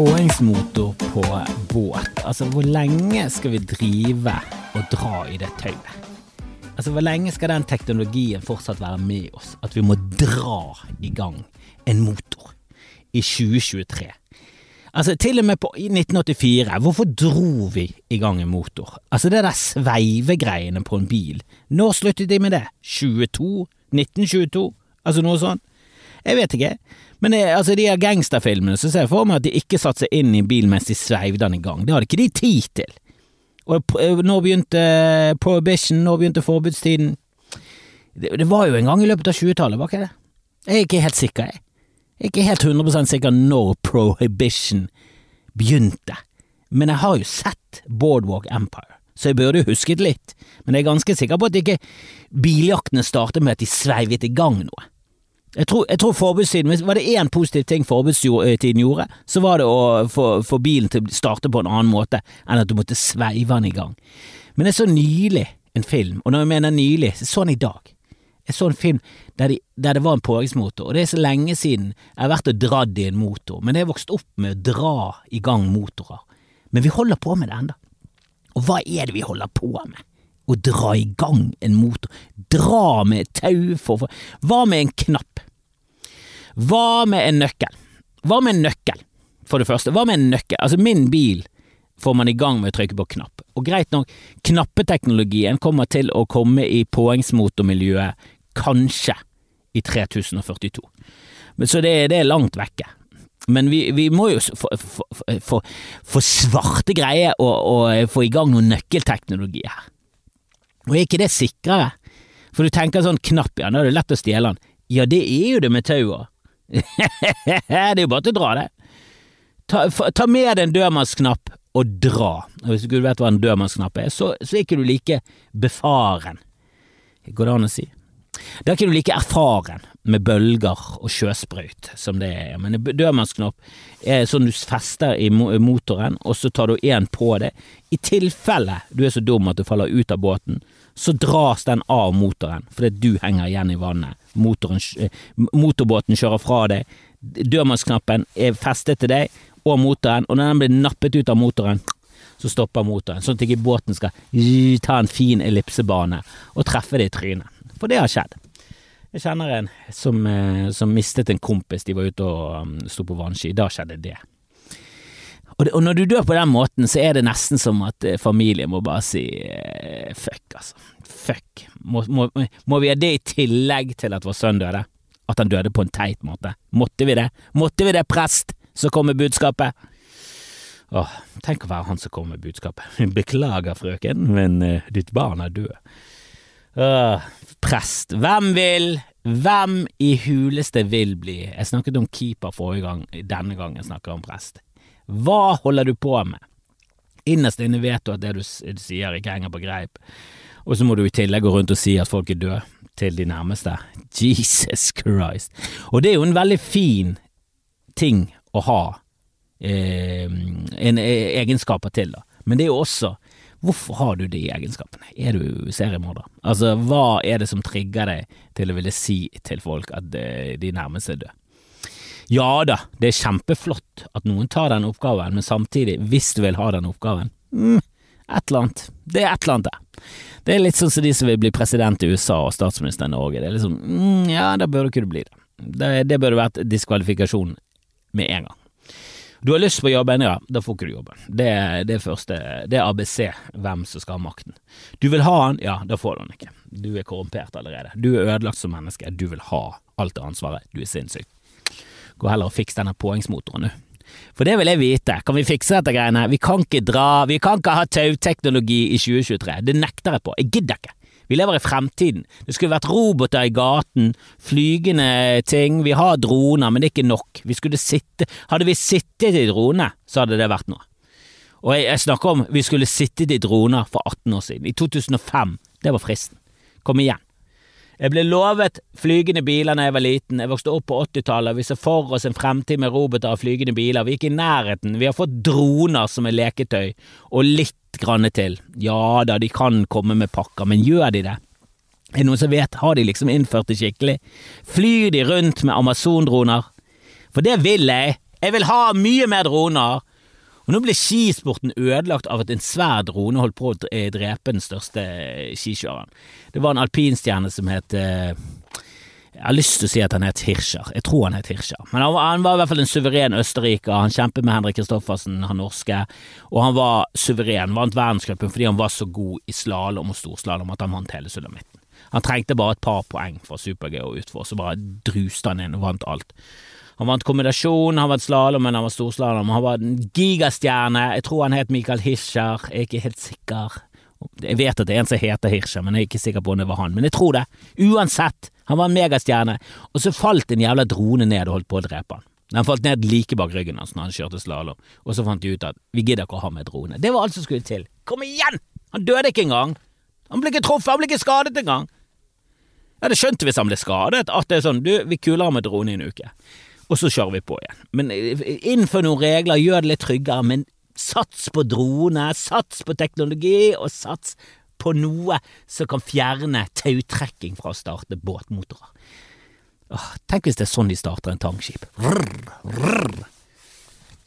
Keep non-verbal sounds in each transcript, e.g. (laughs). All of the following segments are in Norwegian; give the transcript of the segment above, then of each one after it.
Påhengsmotor på båt. Altså, hvor lenge skal vi drive og dra i det tauet? Altså, Hvor lenge skal den teknologien fortsatt være med oss? At vi må dra i gang en motor i 2023. Altså, til og med på, i 1984, hvorfor dro vi i gang en motor? Altså, det der sveivegreiene på en bil, når sluttet de med det? 22? 1922? Altså noe sånt? Jeg vet ikke. Men det, altså, de her gangsterfilmene så ser jeg for meg at de ikke satte seg inn i bilen mens de sveivde den i gang. Det hadde ikke de tid til. Og når begynte prohibition? Når begynte forbudstiden? Det, det var jo en gang i løpet av 20-tallet, var ikke det? Jeg er ikke helt sikker, jeg. Jeg er ikke helt 100% sikker når prohibition begynte, men jeg har jo sett Boardwalk Empire, så jeg burde husket litt, men jeg er ganske sikker på at ikke biljaktene startet med at de sveivet i gang noe. Jeg tror, jeg tror forbudstiden, Var det én positiv ting forbudstiden gjorde, så var det å få, få bilen til å starte på en annen måte enn at du måtte sveive den i gang. Men er så nylig en film, og når jeg mener nylig, så sånn i dag. Jeg så en film der, de, der det var en påhengsmotor, og det er så lenge siden jeg har vært og dratt i en motor, men jeg har vokst opp med å dra i gang motorer. Men vi holder på med det enda. Og hva er det vi holder på med? Å dra i gang en motor. Dra med et tau for Hva med en knapp? Hva med en nøkkel? Hva med en nøkkel, for det første? Hva med en nøkkel? Altså, min bil får man i gang med å trykke på knapp. Og greit nok, knappeteknologien kommer til å komme i påhengsmotormiljøet kanskje i 3042. Så det, det er langt vekke. Men vi, vi må jo få svarte greier og, og få i gang noen nøkkelteknologi her. Og er ikke det sikrere? For du tenker sånn knapp, ja, da er det lett å stjele den. Ja, det er jo det med taua. (laughs) det er jo bare til å dra, det. Ta, ta med deg en dørmannsknapp og dra. Og hvis du vet hva en dørmannsknapp er, så, så er ikke du like befaren. Går det an å si? Da er ikke du like erfaren med bølger og sjøsprøyt som det er, men en dørmannsknapp er sånn du fester i motoren, og så tar du én på det. I tilfelle du er så dum at du faller ut av båten, så dras den av motoren fordi du henger igjen i vannet. Motoren, motorbåten kjører fra deg, dørmannsknappen er festet til deg og motoren, og når den blir nappet ut av motoren, så stopper motoren, sånn at ikke båten skal ta en fin ellipsebane og treffe det i trynet. For det har skjedd. Jeg kjenner en som, eh, som mistet en kompis, de var ute og um, sto på vannski. Da skjedde det. Og, det. og, når du dør på den måten, så er det nesten som at eh, familien må bare si eh, fuck, altså. Fuck. Må, må, må vi ha det i tillegg til at vår sønn døde? At han døde på en teit måte? Måtte vi det? Måtte vi det, prest, som kom med budskapet? Åh, tenk å være han som kom med budskapet. (laughs) Beklager, frøken, men uh, ditt barn er død. Uh, prest. Hvem vil? Hvem i huleste vil bli? Jeg snakket om keeper forrige gang, denne gangen snakker jeg om prest. Hva holder du på med? Innerst inne vet du at det du, du sier ikke henger på greip, og så må du i tillegg gå rundt og si at folk er døde til de nærmeste. (laughs) Jesus Christ. Og det er jo en veldig fin ting å ha eh, en eh, egenskaper til, da. Men det er jo også Hvorfor har du de egenskapene? Er du seriemorder? Altså, hva er det som trigger deg til å ville si til folk at eh, de nærmeste er døde? Ja da, det er kjempeflott at noen tar den oppgaven, men samtidig, hvis du vil ha den oppgaven, mm, et eller annet. Det er et eller annet der. Det er litt sånn som de som vil bli president i USA og statsminister i Norge. Det er liksom, mm, ja, da ikke du bli det. Det, det burde vært diskvalifikasjon med en gang. Du har lyst på jobben, ja, da får ikke du jobben. Det, det første, det er ABC, hvem som skal ha makten. Du vil ha han, ja, da får du han ikke. Du er korrumpert allerede. Du er ødelagt som menneske, du vil ha alt det ansvaret. Du er sinnssyk. Gå heller og fiks denne påhengsmotoren, du. For det vil jeg vite. Kan vi fikse dette greiene? Vi kan ikke dra, vi kan ikke ha tauteknologi i 2023. Det nekter jeg på. Jeg gidder ikke. Vi lever i fremtiden. Det skulle vært roboter i gaten, flygende ting. Vi har droner, men det er ikke nok. Vi skulle sitte Hadde vi sittet i drone, så hadde det vært noe. Og jeg, jeg snakker om vi skulle sittet i droner for 18 år siden. I 2005. Det var fristen. Kom igjen. Jeg ble lovet flygende biler da jeg var liten, jeg vokste opp på 80-tallet, vi ser for oss en fremtid med roboter og flygende biler, vi gikk i nærheten, vi har fått droner som er leketøy, og litt grann til. Ja da, de kan komme med pakker, men gjør de det? Er det noen som vet, har de liksom innført det skikkelig? Flyr de rundt med Amazon-droner? For det vil jeg. Jeg vil ha mye mer droner! Og nå ble skisporten ødelagt av at en svær drone holdt på å drepe den største skikjøreren. Det var en alpinstjerne som het eh, Jeg har lyst til å si at han het Hirscher. Jeg tror han het Hirscher. Men han var, han var i hvert fall en suveren østerriker. Han kjempet med Henrik Kristoffersen, han norske, og han var suveren. Vant verdenscupen fordi han var så god i slalåm og storslalåm at han vant hele sulamitten. Han trengte bare et par poeng fra super-G og utfor, så bare druste han inn og vant alt. Han vant kombinasjon, han vant slalåm, men han var storslalåm. Han var en gigastjerne. Jeg tror han het Michael Hirscher, jeg er ikke helt sikker. Jeg vet at det er en som heter Hirscher, men jeg er ikke sikker på om det var han. Men jeg tror det. Uansett, han var en megastjerne. Og så falt en jævla drone ned og holdt på å drepe han. Den falt ned like bak ryggen hans når han kjørte slalåm, og så fant de ut at vi gidder ikke å ha med drone. Det var alt som skulle til. Kom igjen! Han døde ikke engang! Han ble ikke truffet, han ble ikke skadet engang! Jeg hadde skjønt hvis han ble skadet, at det er sånn, du, vi kuler ham med drone i en uke og så kjører vi på igjen. Men eh, innfør noen regler, gjør det litt tryggere, men sats på drone, sats på teknologi, og sats på noe som kan fjerne tautrekking fra å starte båtmotorer. Åh, tenk hvis det er sånn de starter en tankskip.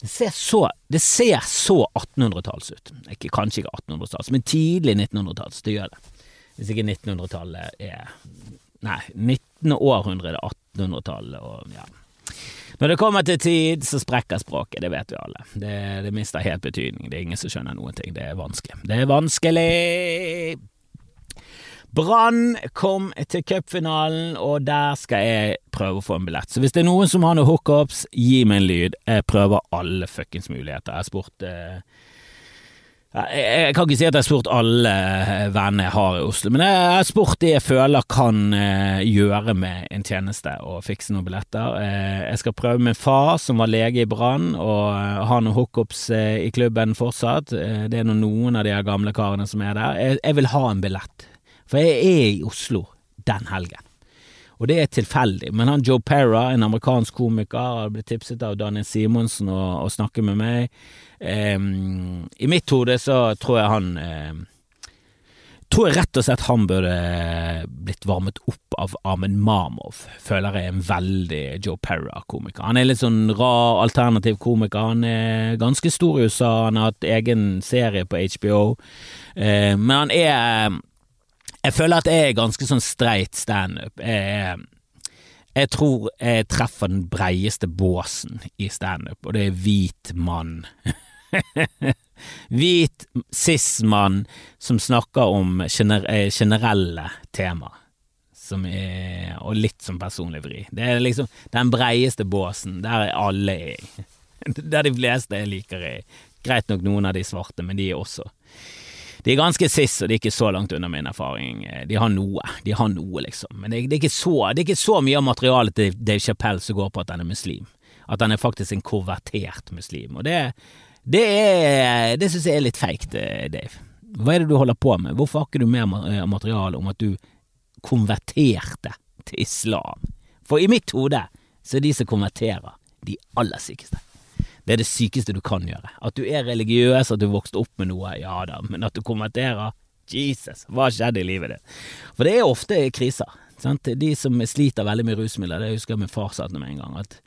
Det ser så, så 1800-talls ut. Ikke, kanskje ikke 1800-talls, men tidlig 1900-talls. Det gjør det. Hvis ikke 1900-tallet er Nei, 19. århundre er det 1800-tallet, og ja. Når det kommer til tid, så sprekker språket, det vet vi alle. Det, det mister helt betydning, det er ingen som skjønner noen ting, det er vanskelig. Det er vanskelig! Brann kom til cupfinalen, og der skal jeg prøve å få en billett. Så hvis det er noen som har noen hookups, gi meg en lyd. Jeg prøver alle fuckings muligheter. Jeg har spurt eh, jeg kan ikke si at jeg har spurt alle vennene venner jeg har i Oslo, men jeg har spurt de jeg føler kan eh, gjøre med en tjeneste og fikse noen billetter. Eh, jeg skal prøve min far, som var lege i Brann, og ha noen hookups i klubben fortsatt. Det er noen av de gamle karene som er der. Jeg vil ha en billett, for jeg er i Oslo den helgen. Og det er tilfeldig, men han Joe Perra, en amerikansk komiker, har blitt tipset av Daniel Simonsen å snakke med meg. Um, I mitt hode så tror jeg han um, Tror jeg rett og slett han burde blitt varmet opp av Armen Mamov. Føler jeg er en veldig Joe Perra-komiker. Han er litt sånn rar, alternativ komiker. Han er ganske stor i USA, han har hatt egen serie på HBO, uh, men han er Jeg føler at jeg er ganske sånn streit standup. Jeg, jeg tror jeg treffer den breieste båsen i standup, og det er hvit mann. (laughs) Hvit cis-mann som snakker om gener eh, generelle tema. Som er, og litt som personlig vri. Det er liksom den breieste båsen, der er alle i. (laughs) Der de fleste liker i. Greit nok noen av de svarte, men de er også de er ganske sist, og de er ikke så langt unna min erfaring. De har noe, de har noe, liksom. Men det, det, er, ikke så, det er ikke så mye av materialet til Dave Chappelle som går på at han er muslim. At han er faktisk en konvertert muslim. Og det, det, det syns jeg er litt feigt, eh, Dave. Hva er det du holder på med? Hvorfor har ikke du mer eh, materiale om at du konverterte til islam? For i mitt hode så er de som konverterer, de aller sykeste. Det er det sykeste du kan gjøre. At du er religiøs, at du vokste opp med noe, ja da, men at du konverterer Jesus, hva skjedde i livet ditt? For det er ofte kriser. Sant? De som sliter veldig med rusmidler, det husker jeg min far sa til meg en gang, at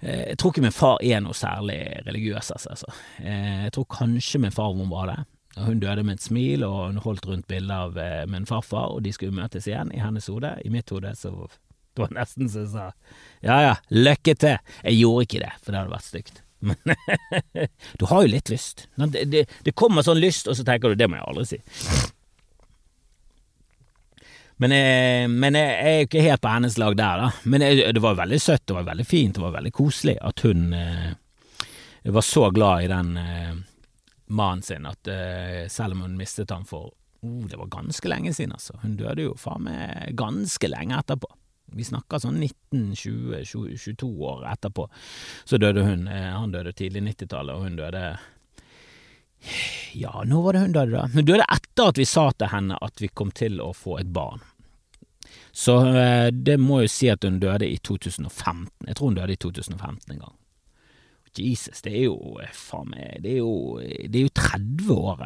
Eh, jeg tror ikke min far er noe særlig religiøs, altså. Eh, jeg tror kanskje min far hun var det. Hun døde med et smil, og hun holdt rundt bildet av eh, min farfar, og de skulle møtes igjen i hennes hode. I mitt hode så det var nesten så jeg sa ja ja, lykke til. Jeg gjorde ikke det, for det hadde vært stygt. Men (laughs) du har jo litt lyst. Det, det, det kommer sånn lyst, og så tenker du det må jeg aldri si. Men, jeg, men jeg, jeg, er ikke helt på hennes lag der, da. Men jeg, det var veldig søtt, det var veldig fint, det var veldig koselig at hun eh, var så glad i den eh, mannen sin at eh, selv om hun mistet han for oh, Det var ganske lenge siden, altså. Hun døde jo faen meg ganske lenge etterpå. Vi snakker sånn 19-22 år etterpå. Så døde hun. Eh, han døde tidlig 90-tallet, og hun døde ja, når var det hun døde, da? Hun døde etter at vi sa til henne at vi kom til å få et barn. Så eh, det må jo si at hun døde i 2015. Jeg tror hun døde i 2015 en gang. Jesus, det er jo eh, faen meg Det er jo, det er jo 30 år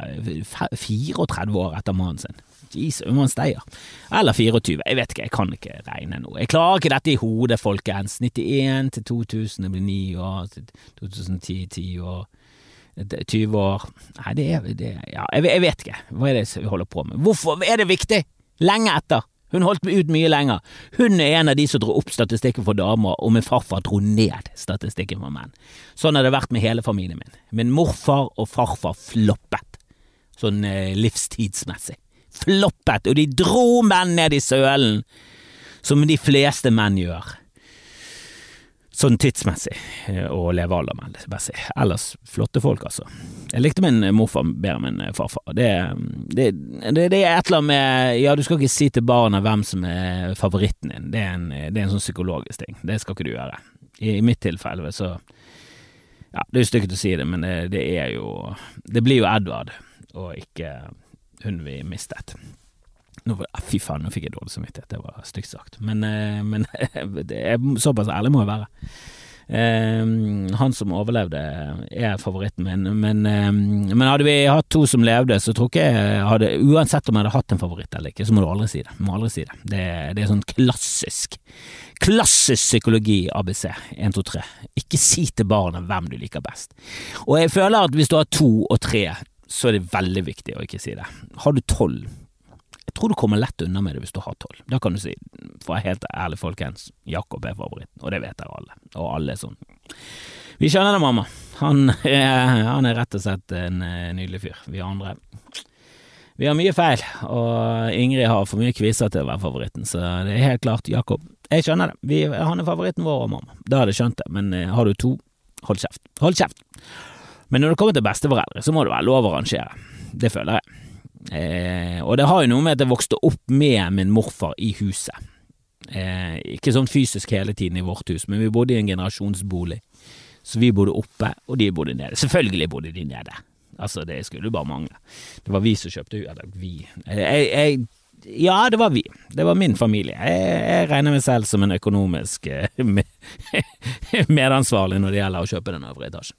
34 år etter mannen sin. Jesus, hvor steier? Eller 24, jeg vet ikke, jeg kan ikke regne nå. Jeg klarer ikke dette i hodet, folkens. 91 til 2000, det blir 9 år, 2010, 10 år. 20 år Nei, det er, det, ja, jeg, jeg vet ikke. Hva er det vi holder på med? Hvorfor er det viktig? Lenge etter. Hun holdt ut mye lenger. Hun er en av de som dro opp statistikken for damer, og min farfar dro ned statistikken for menn. Sånn har det vært med hele familien min. Min morfar og farfar floppet, sånn eh, livstidsmessig. Floppet, og de dro menn ned i sølen, som de fleste menn gjør sånn tidsmessig eh, og levealdermessig. Ellers flotte folk, altså. Jeg likte min morfar bedre enn min farfar. Det, det, det, det, er et eller annet med Ja, du skal ikke si til barna hvem som er favoritten din. Det er en, det er en sånn psykologisk ting. Det skal ikke du gjøre. I, i mitt tilfelle så Ja, det er jo stygt å si det, men det, er jo Det blir jo Edvard, og ikke hun vi mistet. Nå, fy faen, nå fikk jeg dårlig samvittighet, det var stygt sagt. Men, eh, men (laughs) såpass ærlig må jeg være. Uh, han som overlevde er favoritten min, men, uh, men, hadde vi hatt to som levde, så tror ikke jeg hadde Uansett om jeg hadde hatt en favoritt eller ikke, så må du aldri si det. Må aldri si det. Det, det er sånn klassisk Klassisk psykologi, ABC. 1, 2, 3. Ikke si til barna hvem du liker best. Og jeg føler at hvis du har to og tre, så er det veldig viktig å ikke si det. Har du tolv jeg tror du kommer lett unna med det hvis du har tolv. Da kan du si, for jeg er helt ærlig folkens, Jakob er favoritten, og det vet dere alle. Og alle er sånn. Vi skjønner det, mamma. Han er, han er rett og slett en eh, nydelig fyr. Vi andre Vi har mye feil, og Ingrid har for mye kviser til å være favoritten, så det er helt klart Jakob. Jeg skjønner det. Vi, han er favoritten vår og mamma. Da hadde jeg skjønt det, men eh, har du to, hold kjeft. Hold kjeft. Men når det kommer til besteforeldre, så må det være lov å rangere. Det føler jeg. Eh, og det har jo noe med at jeg vokste opp med min morfar i huset. Eh, ikke sånn fysisk hele tiden i vårt hus, men vi bodde i en generasjonsbolig. Så vi bodde oppe, og de bodde nede. Selvfølgelig bodde de nede. Altså, det skulle bare mangle. Det var vi som kjøpte. Eller vi jeg, jeg, Ja, det var vi. Det var min familie. Jeg, jeg regner meg selv som en økonomisk eh, (laughs) medansvarlig når det gjelder å kjøpe den øvre etasjen.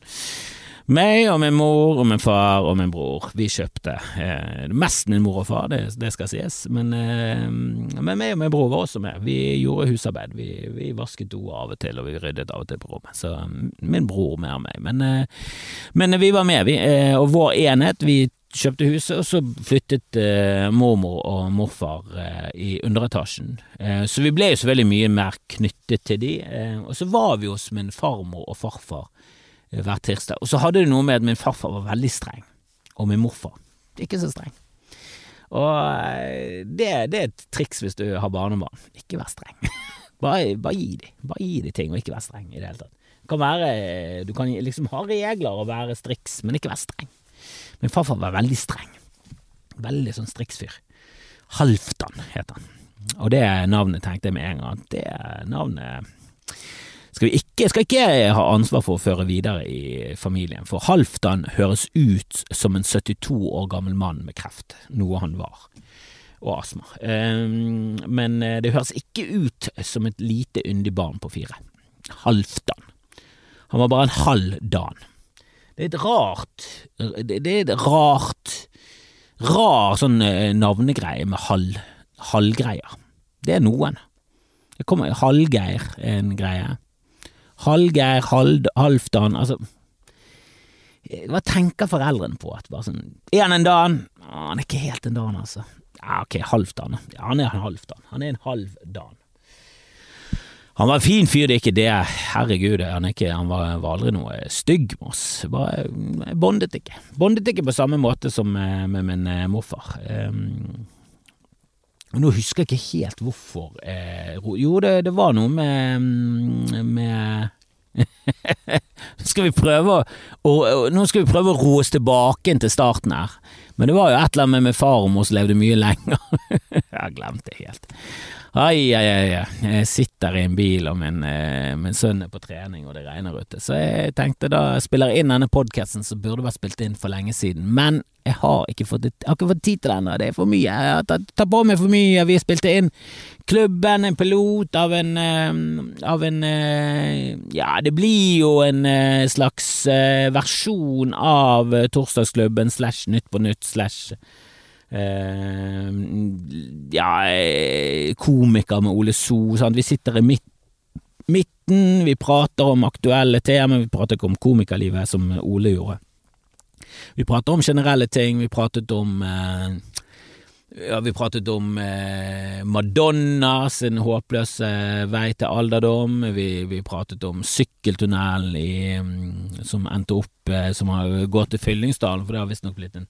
Meg og min mor og min far og min bror, vi kjøpte. Eh, mest min mor og far, det, det skal sies, men, eh, men meg og min bror var også med. Vi gjorde husarbeid. Vi, vi vasket do av og til, og vi ryddet av og til på rommet. Så mm, min bror mer meg. Men, eh, men, vi var med, vi. Eh, og vår enhet, vi kjøpte huset, og så flyttet eh, mormor og morfar eh, i underetasjen. Eh, så vi ble jo så veldig mye mer knyttet til de. Eh, og så var vi hos min farmor og farfar hver tirsdag. Og så hadde det noe med at min farfar var veldig streng, og min morfar ikke så streng. Og eh, det, det er et triks hvis du har barnebarn. Ikke vær streng. (laughs) bare, bare, gi dem. Bare gi dem ting, og ikke vær streng i det hele tatt. Kan være, du kan liksom ha regler og være striks, men ikke vær streng. Min farfar var veldig streng. Veldig sånn striksfyr. Halvdan het han. Og det navnet tenkte jeg med en gang. Det navnet skal vi ikke, skal ikke ha ansvar for å føre videre i familien, for Halvdan høres ut som en 72 år gammel mann med kreft, noe han var, og astma. Ehm, men eh, det høres ikke ut som et lite yndig barn på fire. Halvdan. Han var bare en halv Dan. Det er et rart Det er et rart Rar sånn eh, navnegreie med halv, halvgreier. Det er noen. Det kommer Hallgeir er en greie. Hallgeir, Hald, Halvdan Altså Hva tenker foreldrene på? At bare sånn Er han en Dan? Han er ikke helt en Dan, altså. Ja, ok, Halvdan. Ja, han er en Halvdan. Han er en halvdan. Han var en fin fyr, det er ikke det. Herregud, han, ikke, han var, var, aldri noe stygg med oss. Bare bondet ikke. Bondet ikke på samme måte som med, med min eh, morfar. Um, nå husker jeg ikke helt hvorfor. Eh, jo, det, det, var noe med, mm, med (laughs) skal vi prøve å, Nå skal vi prøve å roe oss tilbake til starten her. Men det var jo et eller annet med far og mor som levde mye lenger. (laughs) jeg har glemt det helt. Ai, ai, ai. Jeg sitter i en bil, og min, eh, min sønn er på trening, og det regner ute. Så jeg tenkte da jeg spiller inn denne podkasten som burde vært spilt inn for lenge siden. Men jeg har ikke fått, jeg har ikke fått tid til ennå. Det er for mye. Jeg har tatt, på meg for mye. Vi spilte inn Klubben, en pilot av en uh, Av en uh, Ja, det blir jo en slags versjon av Torsdagsklubben slash Nytt på nytt slash Eh, ja, komiker med Ole So. Sant? Vi sitter i midt, midten, vi prater om aktuelle temaer, vi prater ikke om komikerlivet som Ole gjorde. Vi prater om generelle ting, vi pratet om eh, ja, vi pratet om eh, Madonna sin håpløse vei til alderdom. Vi, vi pratet om sykkeltunnelen mm, som endte opp eh, Som har gått til Fyllingsdalen, for det har visstnok blitt en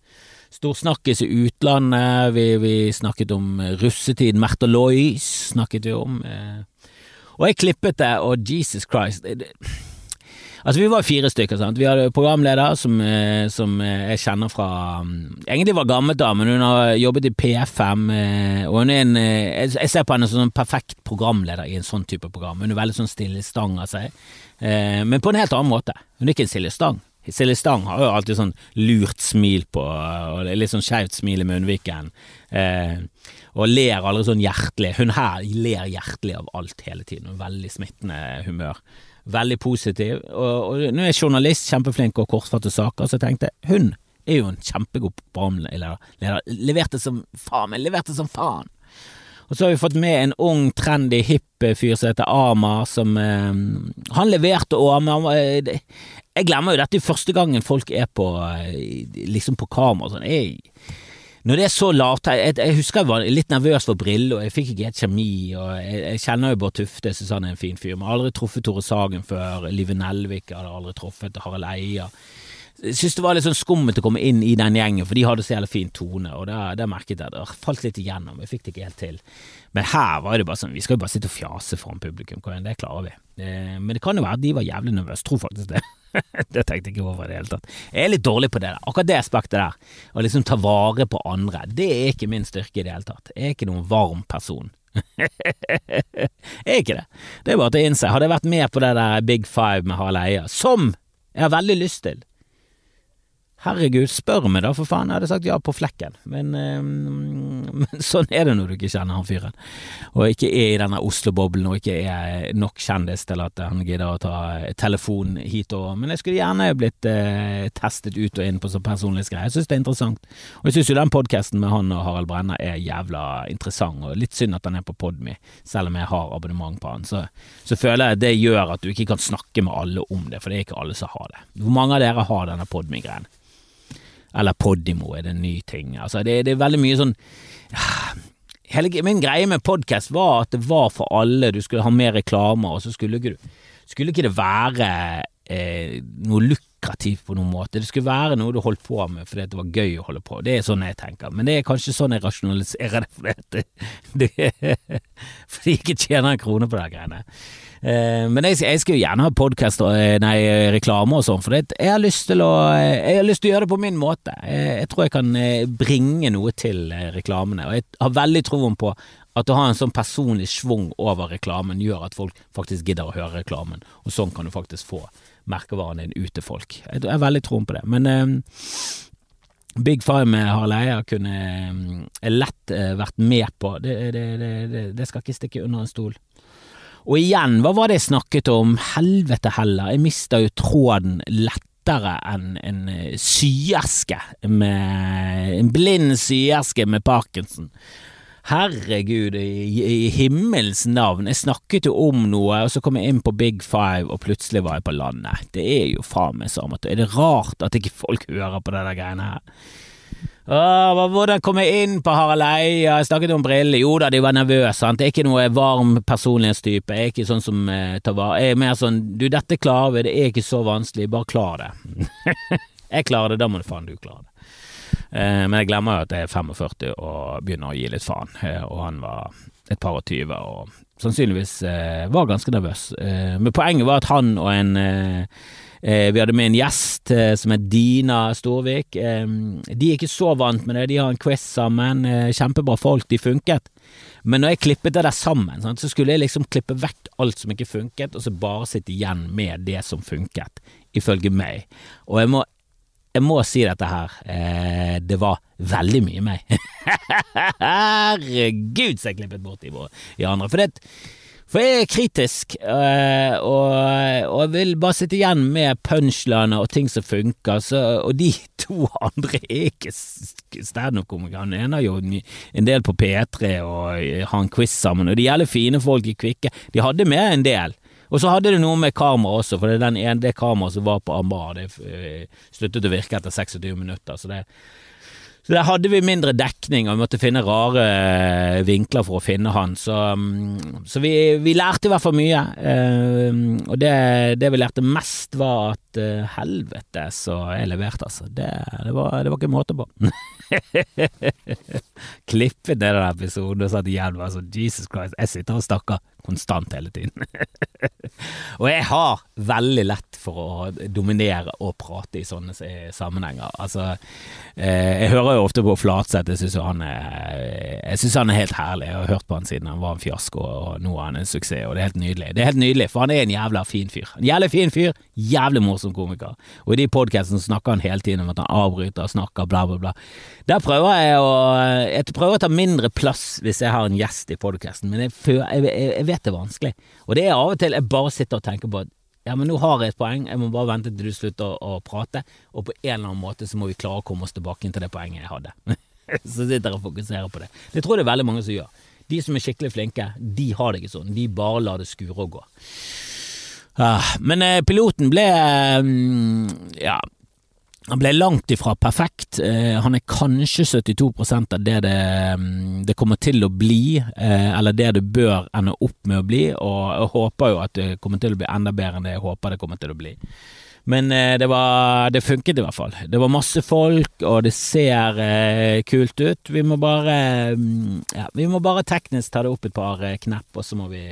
stor snakkis i utlandet. Vi, vi snakket om russetid. Märtha Lois snakket vi om. Eh. Og jeg klippet det, og Jesus Christ Altså, vi var fire stykker. sant? Vi hadde programleder som, eh, som eh, jeg kjenner fra mm, Egentlig var gammelt da, men hun har jobbet i P5. Eh, og hun er en Jeg ser på henne som en perfekt programleder i en sånn type program. Hun er veldig sånn stille stang av seg, men på en helt annen måte. Hun er ikke en stille stang. Silje Stang har jo alltid sånn lurt smil på, og litt sånn skeivt smil i munnviken. Eh, og ler aldri sånn hjertelig. Hun her ler hjertelig av alt hele tiden. Veldig smittende humør veldig positiv. Og, og nå er journalist, kjempeflink og kortfattet saker, så jeg tenkte hun er jo en kjempegod programleder. Leverte som faen, men leverte som faen. Og så har vi fått med en ung, trendy, hipp fyr som heter Amar, som eh, Han leverte òg, men, eh, Jeg glemmer jo dette første gangen folk er på eh, liksom på kamera. Sånn. Jeg, når det er så lavt jeg, jeg, husker jeg var litt nervøs for briller, og jeg fikk ikke helt kjemi, og jeg, jeg kjenner jo Bård Tufte, jeg syns han er en fin fyr, men aldri truffet Tore Sagen før, Live Nelvik hadde aldri truffet, Harald Eia. Jeg synes det var litt sånn skummelt å komme inn i den gjengen, for de hadde så jævlig fin tone, og det, merket jeg, det falt litt igjennom, jeg fikk det ikke helt til. Men her var det bare sånn, vi skal jo bare sitte og fjase foran publikum, det klarer vi. Eh, men det kan jo være at de var jævlig nervøse, tror faktisk det. (laughs) det tenkte jeg ikke over i det hele tatt. Jeg er litt dårlig på det der. Akkurat det aspektet der, å liksom ta vare på andre, det er ikke min styrke i det hele tatt. Jeg er ikke noen varm person. (laughs) jeg er ikke det. Det er bare til å innse. Hadde jeg vært med på det der Big Five med Harald Eia, som jeg har veldig lyst til, Herregud, spør meg da, for faen. Jeg hadde sagt ja på flekken. Men, øh, (laughs) men sånn er det når du ikke kjenner han fyren. Og ikke er i denne Oslo-boblen og ikke er nok kjendis til at han gidder å ta telefon hit og Men jeg skulle gjerne blitt eh, testet ut og inn på sånn personlighetsgreier. Jeg syns det er interessant. Og jeg syns jo den podkasten med han og Harald Brenna er jævla interessant, og litt synd at han er på Podme, selv om jeg har abonnement på han. Så, så føler jeg det gjør at du ikke kan snakke med alle om det, for det er ikke alle som har det. Hvor mange av dere har denne Podme-greien? Eller Podimo er det en ny ting. Altså, det, det er veldig mye sånn Hele min greie med podkast var at det var for alle, du skulle ha mer reklamer, og så skulle ikke, skulle ikke det være eh, noe lukrativt på noen måte. Det skulle være noe du holdt på med fordi det var gøy å holde på. Det er sånn jeg tenker. Men det er kanskje sånn jeg rasjonaliserer det, fordi, det, (laughs) det, fordi jeg ikke tjener en krone på de greiene. Eh, men jeg, jeg jo gjerne ha podkast og eh, nei, reklame og sånn, for jeg, har lyst til å, jeg har lyst til å gjøre det på min måte. Jeg, jeg tror jeg kan eh, bringe noe til reklamene, og jeg har veldig troen på at å ha en sånn personlig schwung over reklamen gjør at folk faktisk gidder å høre reklamen, og sånn kan du faktisk få merkevaren din ut til folk. Jeg, har veldig troen på det. Men eh, Big Five med Harald Eia kunne eh, lett eh, vært med på. Det, det, det, det, skal ikke stikke under en stol. Og igjen, hva var det jeg snakket om? Helvete heller, jeg mista jo tråden lettere enn en syerske, syeske med En blind syeske med parkinson. Herregud, i, i himmelens navn, jeg snakket jo om noe, og så kom jeg inn på Big Five, og plutselig var jeg på landet. Det er jo faen meg at Er det rart at ikke folk hører på denne greiene her? Åh, hvordan kom jeg inn på Harald Eia? Jeg snakket om briller. Jo da, de var nervøse. Sant? Jeg er ikke noe varm personlighetstype. Jeg er ikke sånn som eh, tar vare Jeg er mer sånn du, dette klarer vi, det er ikke så vanskelig, bare klar det. (laughs) jeg klarer det, da må du faen du klare det. Eh, men jeg glemmer jo at jeg er 45 og begynner å gi litt faen, eh, og han var et par og tyve og sannsynligvis eh, var ganske nervøs. Eh, men poenget var at han og en eh, vi hadde med en gjest eh, som het Dina Storvik. Eh, de er ikke så vant med det, de har en quiz sammen. Eh, kjempebra folk, de funket. Men når jeg klippet det der sammen, sant, så skulle jeg liksom klippe vekk alt som ikke funket, og så bare sitte igjen med det som funket, ifølge meg. Og jeg må, jeg må si dette her, eh, det var veldig mye meg. (laughs) Herregud, så jeg klippet bort i, i andre. For det For jeg er kritisk, øh, og, og jeg vil bare sitte igjen med punchliner og ting som funker, så, og de (laughs) to andre er ikke standup-komikere. Han ene har jo en del på P3 og har en quiz sammen, og de gjelder fine folk i Kvikke. De hadde med en del. Og så hadde det noe med kamera også, for det, den ene, det kameraet som var på Ambar, det øh, sluttet å virke etter 26 minutter. så det så der hadde vi mindre dekning, og vi måtte finne rare eh, vinkler for å finne han. Så, mm, så vi, vi, lærte i hvert fall mye. Eh, og det, det, vi lærte mest, var at uh, helvete så jeg leverte, altså. Det, det, var, det var ikke måte på. (laughs) (laughs) Klippet ned den episoden og satt igjen og sånn Jesus Christ, jeg sitter og snakker konstant hele tiden. (laughs) og jeg har veldig lett for å dominere og prate i sånne sammenhenger. Altså, eh, jeg hører jo ofte på Flatseth, jeg syns han, han, er helt herlig. Jeg har hørt på han siden han var en fiasko, og nå er han en suksess, og det er helt nydelig. Det er helt nydelig, for han er en jævla fin fyr. En jævlig fin fyr, jævlig morsom komiker. Og i de podkastene snakker han hele tiden om at han avbryter og snakker, bla, bla, bla. Der prøver jeg å Jeg prøver å ta mindre plass hvis jeg har en gjest i podkasten, men jeg, jeg, jeg, vet det er vanskelig. Og det er av og til jeg bare sitter og tenker på at ja, men nå har jeg et poeng, jeg må bare vente til du slutter å, å prate, og på en eller annen måte så må vi klare å komme oss tilbake til det poenget jeg hadde. (laughs) så sitter jeg og fokuserer på det. Det tror jeg det er veldig mange som gjør. De som er skikkelig flinke, de har det ikke sånn. De bare lar det skure og gå. Ah, men eh, piloten ble mm, Ja, han ble langt ifra perfekt. Eh, han er kanskje 72% av det det, mm, det, kommer til å bli, eh, eller det det bør ende opp med å bli, og jeg håper jo at det kommer til å bli enda bedre enn det jeg håper det kommer til å bli. Men eh, det, var, det funket i hvert fall. Det var masse folk, og det ser eh, kult ut. Vi må bare mm, ja, vi må bare teknisk ta det opp et par eh, knepp, og så må vi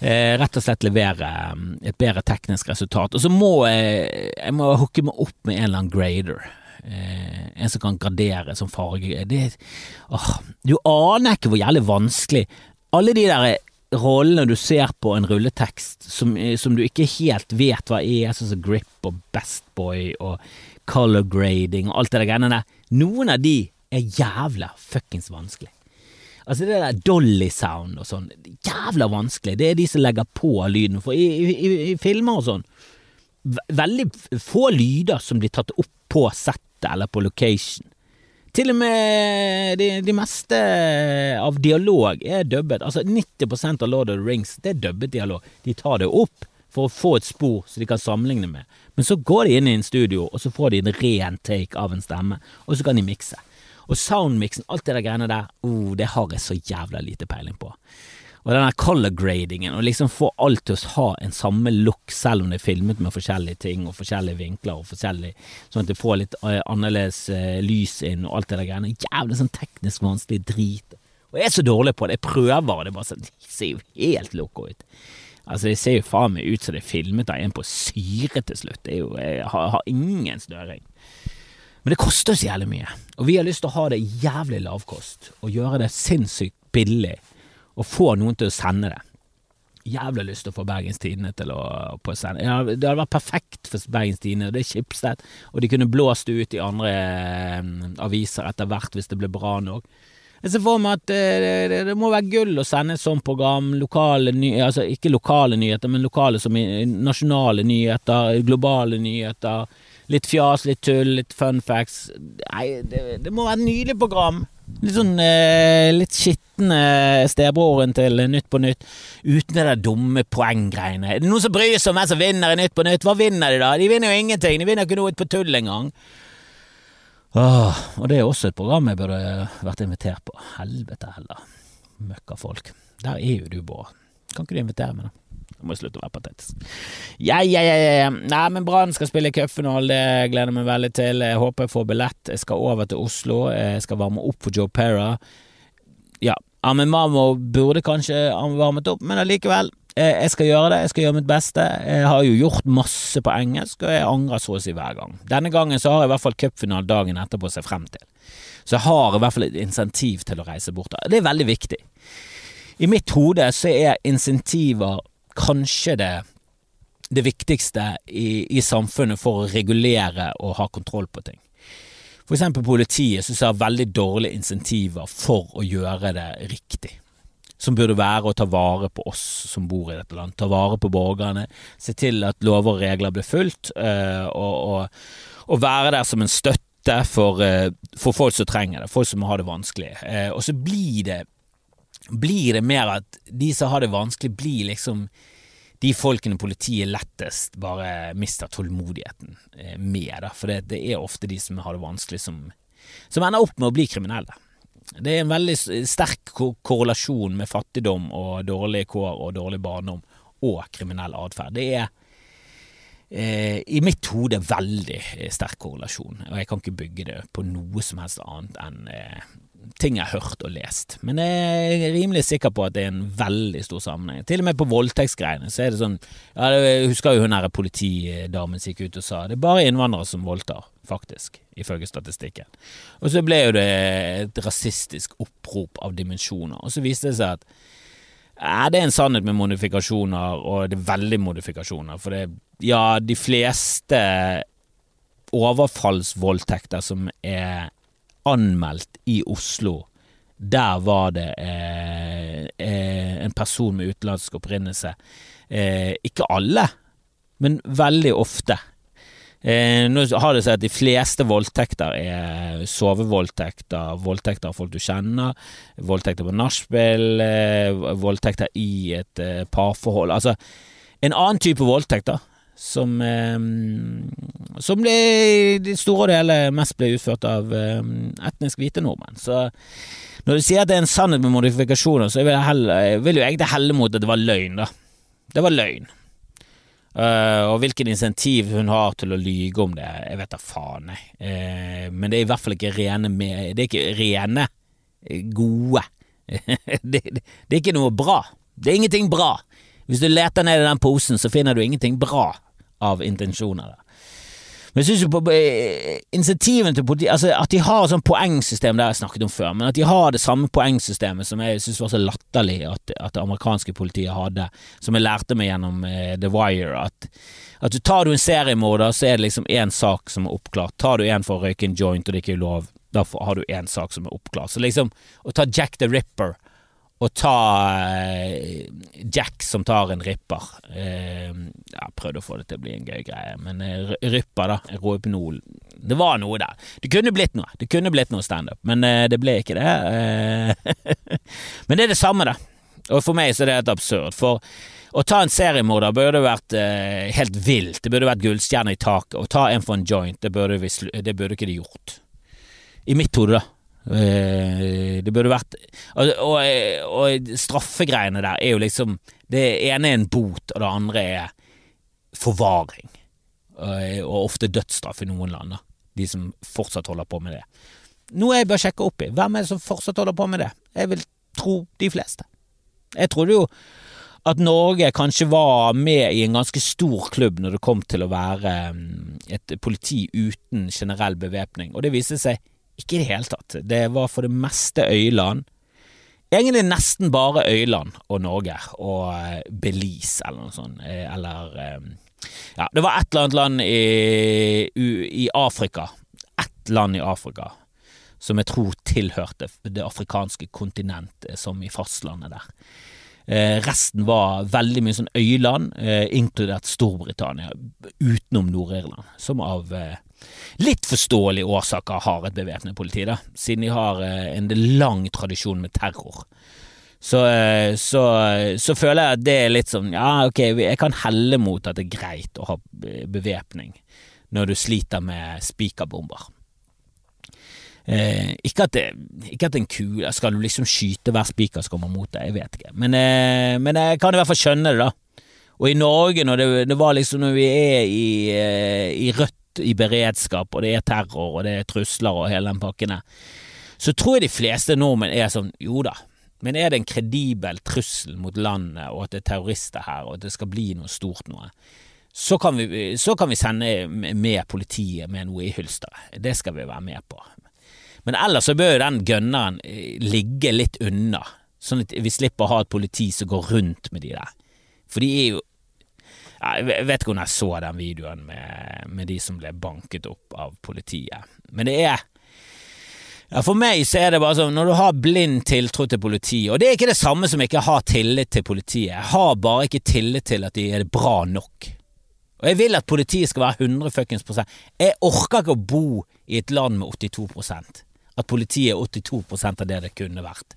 eh, rett og slett levere mm, et bedre teknisk resultat. Og så må jeg, jeg må hooke meg opp med en eller annen grader. Eh, en som kan gradere som farge. Det, åh, du aner ikke hvor jævlig vanskelig Alle de der rollene du ser på en rulletekst som, som, du ikke helt vet hva er, sånn som Grip og Best Boy og color grading og alt det der greiene der, noen av de er jævla fuckings vanskelig. Altså det der dolly sound og sånn, jævla vanskelig. Det er de som legger på lyden. For i, i, i filmer og sånn, veldig få lyder som blir tatt opp på settet eller på location. Til og med de, de meste av dialog er dubbet. Altså 90% av Lord of the Rings det er dubbet dialog. De tar det opp for å få et spor så de kan sammenligne med. Men så går de inn i en studio, og så får de en ren take av en stemme, og så kan de mikse. Og soundmixen, alt det der greiene der, oh, det har jeg så jævla lite peiling på. Og den der color gradingen, å liksom få alt til å ha en samme look, selv om det er filmet med forskjellige ting og forskjellige vinkler og forskjellig Sånn at du får litt uh, annerledes uh, lys inn og alt det der greiene. Jævlig sånn teknisk vanskelig drit. Og jeg er så dårlig på det. Jeg prøver, og det bare sånn De ser jo helt loco ut. Altså, det ser jo faen meg ut som det er filmet av en på syre til slutt. Det er jo, jeg har, har ingen snøring. Men det koster så jævlig mye, og vi har lyst til å ha det jævlig lavkost, og gjøre det sinnssykt billig, og få noen til å sende det. Jævlig lyst til å få Bergens Tidende til å på sende. Ja, det hadde vært perfekt for Bergens Tidende, det er Schibsted, og de kunne blåst det ut i andre eh, aviser etter hvert hvis det ble bra nok. Jeg ser for meg at eh, det, må være gull å sende et sånt program, lokale nyheter, altså ikke lokale nyheter, men lokale som nasjonale nyheter, globale nyheter Litt fjas, litt tull, litt fun facts. Nei, det, det må være et nydelig program. Litt sånn eh, litt skitne stebroren til Nytt på Nytt, uten det der dumme poenggreiene. Er det noen som bryr seg om hvem som vinner i Nytt på Nytt? Hva vinner de, da? De vinner jo ingenting. De vinner ikke noe på tull engang. Og det er også et program jeg burde vært invitert på. Helvete heller. Møkkafolk. Der er jo du, Bård. Kan ikke du invitere meg, da? Nå må jeg slutte å være patetisk. Ja, ja, ja, ja. Nei, men Brann skal spille cupfinale, det gleder jeg meg veldig til. Jeg håper jeg får billett. Jeg skal over til Oslo. Jeg skal varme opp for Joe Pera. Ja, Amin Mamo burde kanskje varmet opp, men allikevel. Jeg skal gjøre det, jeg skal gjøre mitt beste. Jeg har jo gjort masse på engelsk, og jeg angrer så å si hver gang. Denne gangen så har jeg i hvert fall cupfinale dagen etterpå å se frem til. Så jeg har i hvert fall et insentiv til å reise bort. Det er veldig viktig. I mitt hode så er insentiver kanskje det, det viktigste i, i, samfunnet for å regulere og ha kontroll på ting. For eksempel politiet synes jeg har veldig dårlige insentiver for å gjøre det riktig. som burde være å ta vare på oss som bor i dette landet. Ta vare på borgerne, se til at lover og regler blir fulgt, uh, og, og, og, være der som en støtte for, uh, for, folk som trenger det, folk som har det vanskelig. Uh, og så blir det, blir det mer at de som har det vanskelig, blir liksom de folkene politiet lettest bare mister tålmodigheten med. Da. For det, det er ofte de som har det vanskelig, som, som ender opp med å bli kriminelle. Det er en veldig sterk korrelasjon med fattigdom og dårlige kår og dårlig barndom og kriminell atferd. Det er eh, i mitt hode veldig sterk korrelasjon, og jeg kan ikke bygge det på noe som helst annet enn eh, ting jeg har hørt og lest. Men jeg er rimelig sikker på at det er en veldig stor sammenheng. Til og med på voldtektsgreiene så er det sånn ja, Jeg husker jo hun her politidamen som gikk ut og sa det er bare innvandrere som voldtar faktisk, ifølge statistikken. Og så ble jo det et rasistisk opprop av dimensjoner, og så viste det seg at ja, det er en sannhet med modifikasjoner, og det er veldig modifikasjoner. For det, ja, de fleste overfallsvoldtekter som er anmeldt i Oslo, der var det eh, eh, en person med utenlandsk opprinnelse. Eh, ikke alle, men veldig ofte. Eh, nå har det seg at de fleste voldtekter er sovevoldtekter, voldtekter av folk du kjenner, voldtekter på nachspiel, eh, voldtekter i et eh, parforhold. Altså en annen type voldtekter som, eh, som ble, i det store og hele mest ble utført av eh, etnisk hvite nordmenn. Så når du sier at det er en sannhet med modifikasjoner, så vil jeg, heller, vil jo egentlig helle mot at det var løgn, da. Det var løgn. Uh, og hvilken insentiv hun har til å lyge om det, jeg vet da faen, jeg. Uh, men det er i hvert fall ikke rene med, Det er ikke rene, eh, gode. (laughs) det, det, det, er ikke noe bra. Det er ingenting bra. Hvis du leter ned i den posen, så finner du ingenting bra av intensjoner der. Men jeg syns jo på eh, til politiet Altså At de har sånn poengsystem, det har jeg snakket om før, men at de har det samme poengsystemet som jeg syns var så latterlig at, at, det amerikanske politiet hadde, som jeg lærte meg gjennom eh, The Wire, at, at du tar du en seriemorder, så er det liksom én sak som er oppklart. Tar du en for å røyke en joint, og det er ikke lov, da har du én sak som er oppklart. Så liksom, å ta Jack the Ripper å ta eh, Jack som tar en ripper. Eh, jeg prøvde å få det til å bli en gøy greie, men eh, ripper, da. Rohypnol. Det var noe der. Det kunne blitt noe. Det kunne blitt noe standup, men det ble ikke det. (laughs) men det er det samme, da. Og for meg så er det helt absurd. For å ta en seriemorder burde vært helt vilt. Det burde vært gullstjerne i taket. Å ta en for en joint, det burde, vi, det burde ikke de gjort. I mitt hode, da. Eh, det burde vært Og, og, og straffegreiene der er jo liksom Det ene er en bot, og det andre er forvaring. Eh, og ofte dødsstraff i noen land, da. De som fortsatt holder på med det. Noe jeg bør sjekke opp i. Hvem er det som fortsatt holder på med det? Jeg vil tro de fleste. Jeg trodde jo at Norge kanskje var med i en ganske stor klubb når det kom til å være mm, et politi uten generell bevæpning, og det viste seg ikke i det hele tatt. Det var for det meste øyland. Egentlig nesten bare Øyland og Norge, og eh, Belize eller noe sånt, eh, eller eh, Ja, det var et eller annet land i, i Afrika, ett land i Afrika, som jeg tror tilhørte det afrikanske kontinentet, som i fastlandet der. Resten var veldig mye sånn øyland, inkludert Storbritannia, utenom Nord-Irland, som av litt forståelige årsaker har et bevæpnet politi, da, siden de har eh, en lang tradisjon med terror. Så, eh, så, så, føler jeg at det er litt sånn Ja, ok, jeg kan helle mot at det er greit å ha bevæpning når du sliter med spikerbomber. Eh, ikke, at det, ikke at en kule Skal du liksom skyte hver spiker som kommer mot deg? Jeg vet ikke. Men, eh, men, jeg kan i hvert fall skjønne det, da. Og i Norge, når det, det var liksom når vi er i, eh, i rødt i beredskap, og det er terror, og det er trusler og hele den pakken der, så tror jeg de fleste nordmenn er sånn jo da, men er det en kredibel trussel mot landet, og at det er terrorister her, og at det skal bli noe stort noe, så kan vi, så kan vi sende med politiet med noe i hylsteret. Det skal vi være med på. Men ellers så bør jo den gønneren eh, ligge litt unna, sånn at vi slipper å ha et politi som går rundt med de der. For de er jo jeg vet ikke om jeg så den videoen med, med, de som ble banket opp av politiet, men det er Ja, For meg så er det bare sånn, når du har blind tiltro til politiet, og det er ikke det samme som ikke har tillit til politiet, jeg har bare ikke tillit til at de er bra nok. Og jeg vil at politiet skal være 100 fuckings prosent. Jeg orker ikke å bo i et land med 82 At politiet er 82% av det det kunne vært.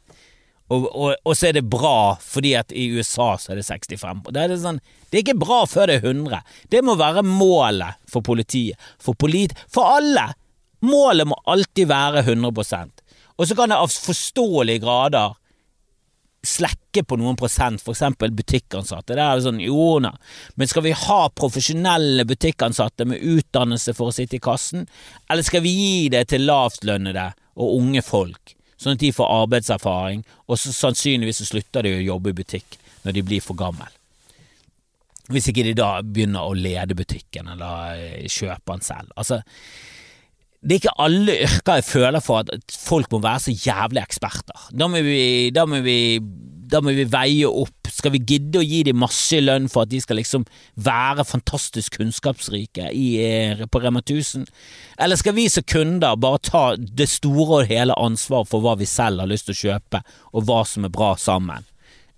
Og, og, og, så er det bra fordi at i USA så er det 65. Det er, sånn, det er ikke bra før det er 100. Det må være målet for politiet. For, polit, for alle. Målet må alltid være 100% Og så kan det av forståelige grader slekke på noen prosent, for eksempel butikkansatte. Det er sånn, jo nei. men skal vi ha profesjonelle butikkansatte med utdannelse for å sitte i kassen, eller skal vi gi det til lavtlønnede og unge folk? Sånn at de får arbeidserfaring, og så sannsynligvis så slutter de å jobbe i butikk når de blir for gammel. Hvis ikke de da begynner å lede butikken eller eh, kjøpe den selv. Altså, det er ikke alle yrker jeg føler for at folk må være så jævlig eksperter. Da må vi, da må vi da må vi veie opp. Skal vi gidde å gi dem masse lønn for at de skal liksom være fantastisk kunnskapsrike i, eh, på Rema 1000? Eller skal vi som kunder bare ta det store og hele ansvaret for hva vi selv har lyst til å kjøpe, og hva som er bra sammen,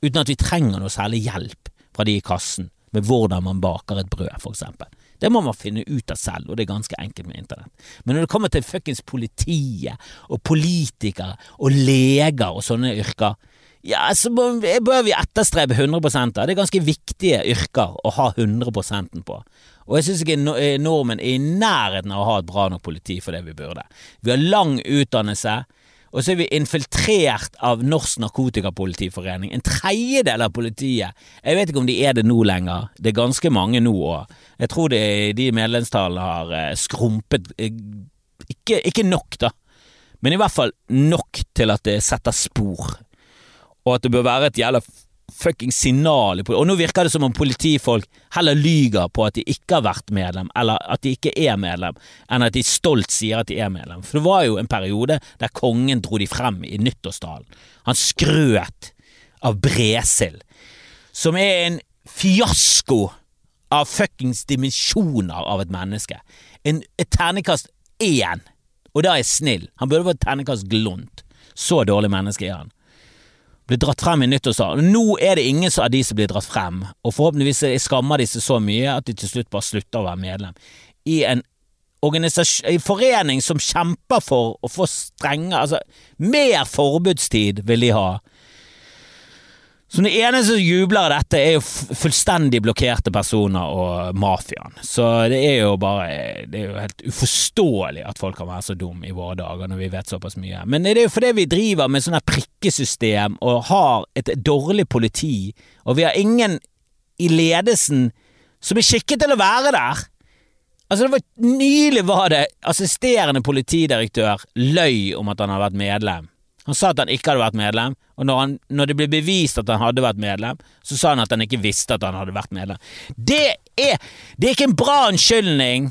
uten at vi trenger noe særlig hjelp fra de i kassen med hvordan man baker et brød, for eksempel. Det må man finne ut av selv, og det er ganske enkelt med internett. Men når det kommer til fuckings politiet og politikere og leger og sånne yrker, ja, så bør vi etterstrebe 100 da. Det er ganske viktige yrker å ha 100% på. Og jeg syns ikke eh, nordmenn er i nærheten av å ha et bra nok politi for det vi burde. Vi har lang utdannelse, og så er vi infiltrert av Norsk Narkotikapolitiforening. En tredjedel av politiet. Jeg vet ikke om de er det nå lenger. Det er ganske mange nå òg. Jeg tror de, de medlemstallene har eh, skrumpet eh, ikke, ikke nok, da, men i hvert fall nok til at det setter spor og at det bør være et jævla fucking signal Og nå virker det som om politifolk heller lyger på at de ikke har vært medlem, eller at de ikke er medlem, enn at de stolt sier at de er medlem. For det var jo en periode der kongen dro de frem i nyttårstalen. Han skrøt av Bresil, som er en fiasko av fuckings dimensjoner av et menneske. En, et ternekast én, og da er jeg snill. Han burde vært ternekast glunt. Så dårlig menneske er han blir dratt frem i nyttårstalen. Nå er det ingen av de som blir dratt frem, og forhåpentligvis skammer de seg så mye at de til slutt bare slutter å være medlem i en en forening som kjemper for å få strenge Altså, mer forbudstid vil de ha. Så det eneste som jubler av dette, er jo fullstendig blokkerte personer og mafiaen. Så det er jo bare Det er jo helt uforståelig at folk kan være så dum i våre dager når vi vet såpass mye. Men det er jo fordi vi driver med sånn prikkesystem og har et dårlig politi, og vi har ingen i ledelsen som er skikket til å være der. Altså det var Nylig var det assisterende politidirektør løy om at han har vært medlem han sa at han ikke hadde vært medlem, og når, han, når, det ble bevist at han hadde vært medlem, så sa han at han ikke visste at han hadde vært medlem. Det er, det er ikke en bra unnskyldning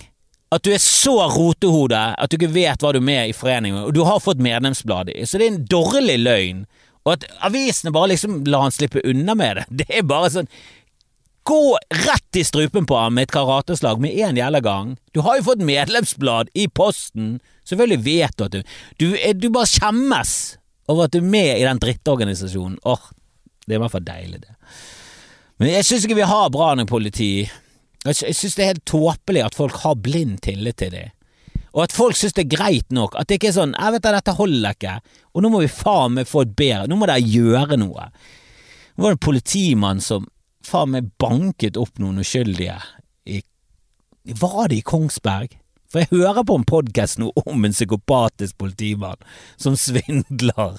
at du er så rotehode at du ikke vet hva du er med i foreningen, og du har fått medlemsblad i, så det er en dårlig løgn. Og at avisene bare liksom lar han slippe unna med det, (laughs) det er bare sånn Gå rett i strupen på ham med et karateslag med en jævla gang. Du har jo fått medlemsblad i posten. Selvfølgelig vet du at du Du, du bare skjemmes over at du er med i den drittorganisasjonen. Åh, det er i hvert fall deilig, det. Men jeg syns ikke vi har bra nok politi. Jeg syns det er helt tåpelig at folk har blind tillit til dem. Og at folk syns det er greit nok. At det ikke er sånn 'Jeg vet at dette holder ikke', og nå må vi faen meg få et bedre Nå må dere gjøre noe. Nå var det en politimann som faen meg banket opp noen uskyldige i Var det i Kongsberg? For jeg hører på en podkast nå om en psykopatisk politimann som svindler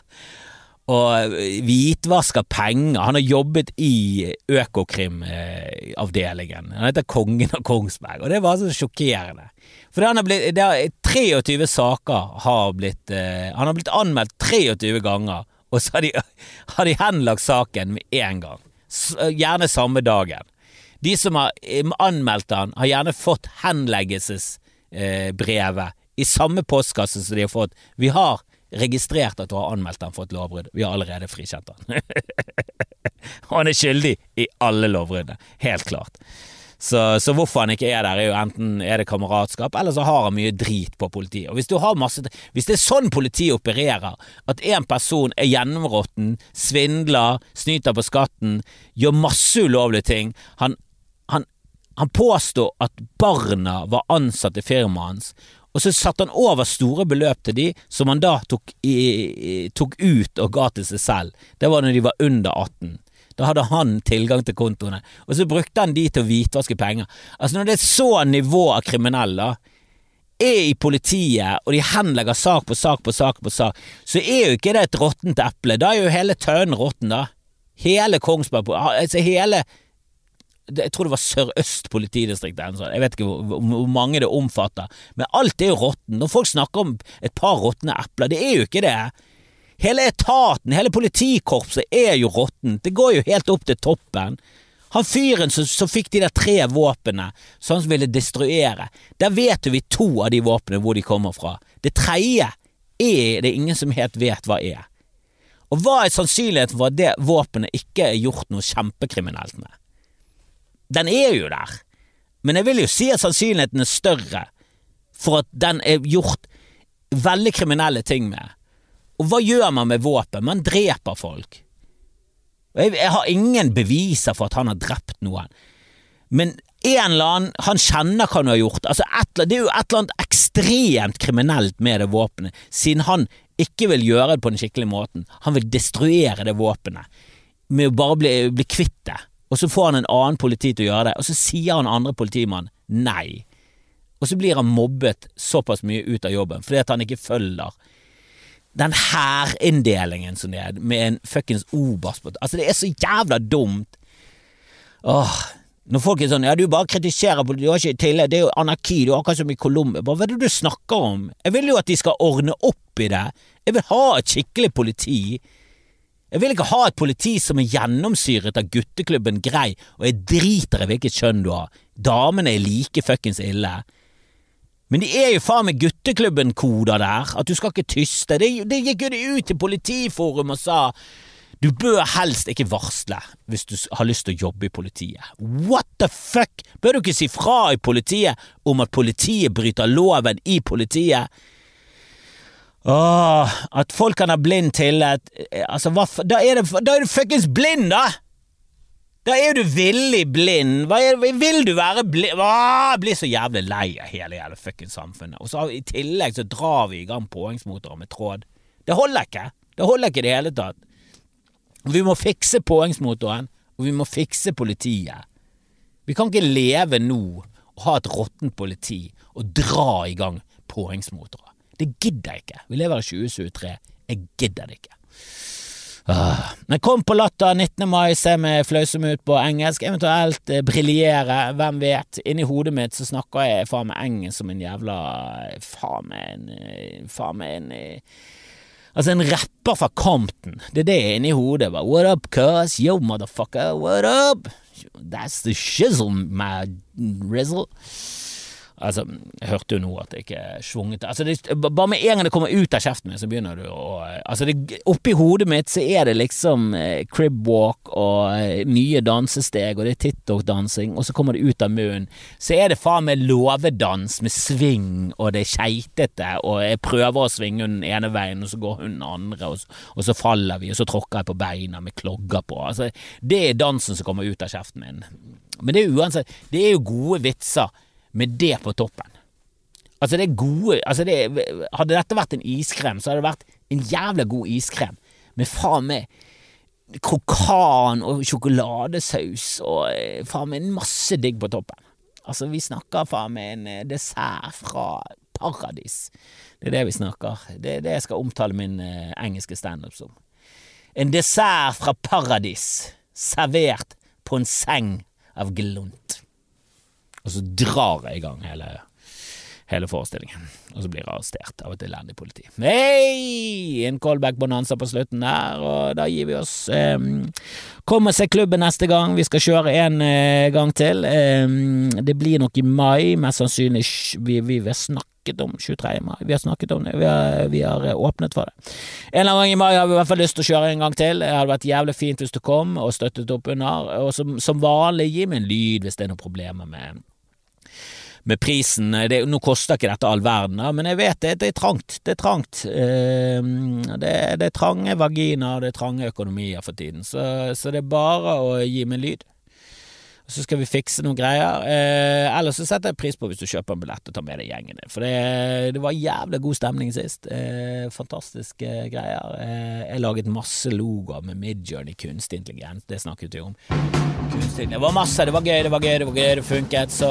og hvitvasker penger. Han har jobbet i Økokrim-avdelingen. Han heter Kongen av Kongsberg, og det var så sjokkerende. For det, blitt, det er 23 saker har blitt eh, Han har blitt anmeldt 23 ganger, og så har de, (laughs) har de henlagt saken med én gang. Gjerne samme dagen. De som har eh, anmeldt han, har gjerne fått henleggelses eh, brevet i samme postkasse som de har fått. Vi har registrert at du har anmeldt han for et lovbrudd. Vi har allerede frikjent han. (laughs) han er skyldig i alle lovbruddene, helt klart. Så, så, hvorfor han ikke er der, er jo enten er det kameratskap, eller så har han mye drit på politiet. Og Hvis masse, hvis det er sånn politiet opererer, at en person er gjennområtten, svindler, snyter på skatten, gjør masse ulovlige ting han, han påstod at barna var ansatt i firmaet hans, og så satte han over store beløp til de, som han da tok, i, tok ut og ga til seg selv. Det var når de var under 18. Da hadde han tilgang til kontoene, og så brukte han de til å hvitvaske penger. Altså Når det er så nivå av kriminelle er i politiet, og de henlegger sak på sak på sak på sak, så er jo ikke det et råttent eple. Da er jo hele tønnen råtten, da. Hele Kongsberg, altså hele jeg tror det var Sør-Øst politidistrikt. Jeg vet ikke hvor, hvor, mange det omfatter. Men alt er jo råtten. Når folk snakker om et par råtne epler, det er jo ikke det. Hele etaten, hele politikorpset er jo råttent. Det går jo helt opp til toppen. Han fyren som, som fikk de der tre våpnene som han ville destruere, der vet jo vi to av de våpnene hvor de kommer fra. Det tredje er det ingen som helt vet hva er. Og hva er sannsynligheten for at det våpenet ikke er gjort noe kjempekriminelt med? Den er jo der, men jeg vil jo si at sannsynligheten er større for at den er gjort veldig kriminelle ting med. Og hva gjør man med våpen? Man dreper folk. Jeg, jeg har ingen beviser for at han har drept noen, men en eller annen Han kjenner hva han har gjort. Altså et, det er jo et eller annet ekstremt kriminelt med det våpenet, siden han ikke vil gjøre det på den skikkelige måten. Han vil destruere det våpenet med å bare bli, bli kvitt det og så får han en annen politi til å gjøre det, og så sier han andre politimann nei. Og så blir han mobbet såpass mye ut av jobben fordi at han ikke følger den hærinndelingen som det er, med en fuckings oberst Altså, det er så jævla dumt. Åh, når folk er sånn ja, du bare kritiserer politiet, du har ikke tillit, det er jo anarki, du har akkurat som i Colombia. Hva er det du snakker om? Jeg vil jo at de skal ordne opp i det. Jeg vil ha et skikkelig politi. Jeg vil ikke ha et politi som er gjennomsyret av gutteklubben Grei, og jeg driter i hvilket kjønn du har, damene er like fuckings ille. Men de er jo faen meg gutteklubben-koder der, at du skal ikke tyste. Det, det gikk jo de ut til Politiforum og sa du bør helst ikke varsle hvis du har lyst til å jobbe i politiet. What the fuck? Bør du ikke si fra i politiet om at politiet bryter loven i politiet? Åh, at folk kan ha blind tillit Altså, hva, da er, det, da er du fuckings blind, da! Da er du villig blind. Hva er, vil du være blind Åh, blir så jævlig lei av hele jævla fuckings samfunnet. Og så I tillegg så drar vi i gang påhengsmotorer med tråd. Det holder ikke. Det holder ikke i det hele tatt. Vi må fikse påhengsmotoren, og vi må fikse politiet. Vi kan ikke leve nå og ha et råttent politi og dra i gang påhengsmotorer. Det gidder jeg ikke. Vi lever i 2023. Jeg gidder det ikke. Ah. Men kom på Latter 19. mai, se meg fløyse meg ut på engelsk, eventuelt eh, briljere, hvem vet. Inni hodet mitt så snakker jeg faen meg engelsk som en jævla Faen meg en eh, Faen meg en eh, Altså, en rapper fra Compton. Det er det inni hodet. Bare, What up, cuz? Yo, motherfucker, what up? That's the shizzle, my rizzle. Altså, jeg hørte jo nå at det ikke svunget altså Bare med en gang det kommer ut av kjeften min, så begynner du å Altså, det, oppi hodet mitt så er det liksom eh, cribwalk og eh, nye dansesteg, og det er TikTok-dansing, og så kommer det ut av munnen. Så er det faen meg låvedans med sving, og det er keitete, og jeg prøver å svinge den ene veien, og så går hun den andre, og så, og så faller vi, og så tråkker jeg på beina med klogger på. Altså, det er dansen som kommer ut av kjeften min. Men det er uansett, det er jo gode vitser med det på toppen. Altså, det er gode altså det, Hadde dette vært en iskrem, så hadde det vært en jævla god iskrem med faen meg krokan og sjokoladesaus og eh, faen meg masse digg på toppen. Altså, vi snakker faen meg en eh, dessert fra paradis. Det er det vi snakker. Det er det jeg skal omtale min eh, engelske standup som. En dessert fra paradis, servert på en seng av glunt. Og så drar jeg i gang hele, hele forestillingen, og så blir jeg arrestert av et elendig politi. Hei! En callback-bonanza på slutten der, og da gir vi oss. Um, Kom og se klubben neste gang, vi skal kjøre en uh, gang til. Um, det blir nok i mai, mest sannsynlig vi, vi vil snakke om 23. mai. Vi har snakket om det. Vi har, vi har åpnet for det. En eller annen gang i mai har vi i hvert fall lyst til å kjøre en gang til. Det hadde vært jævlig fint hvis du kom og støttet opp under. Og som, som vanlig, gi meg en lyd hvis det er noen problemer med med prisen. Det, nå koster ikke dette all verden, men jeg vet det, det er trangt. Det er trangt. Det, det er trange vaginaer, det er trange økonomier for tiden, så, så det er bare å gi meg lyd så skal vi fikse noen greier. Eh, ellers så setter jeg pris på hvis du kjøper en billett og tar med deg gjengen din, for det, det, var jævlig god stemning sist. Eh, fantastiske greier. Eh, jeg laget masse logoer med Midjourney kunstig intelligens, det snakket vi om. Det var masse, det var gøy, det var gøy, det var gøy, det funket, så,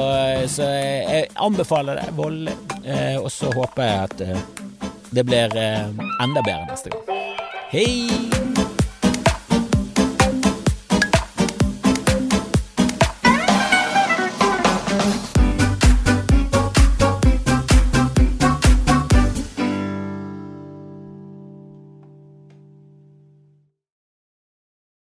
så jeg anbefaler det voldelig. Eh, og så håper jeg at eh, det blir eh, enda bedre neste gang. Hei!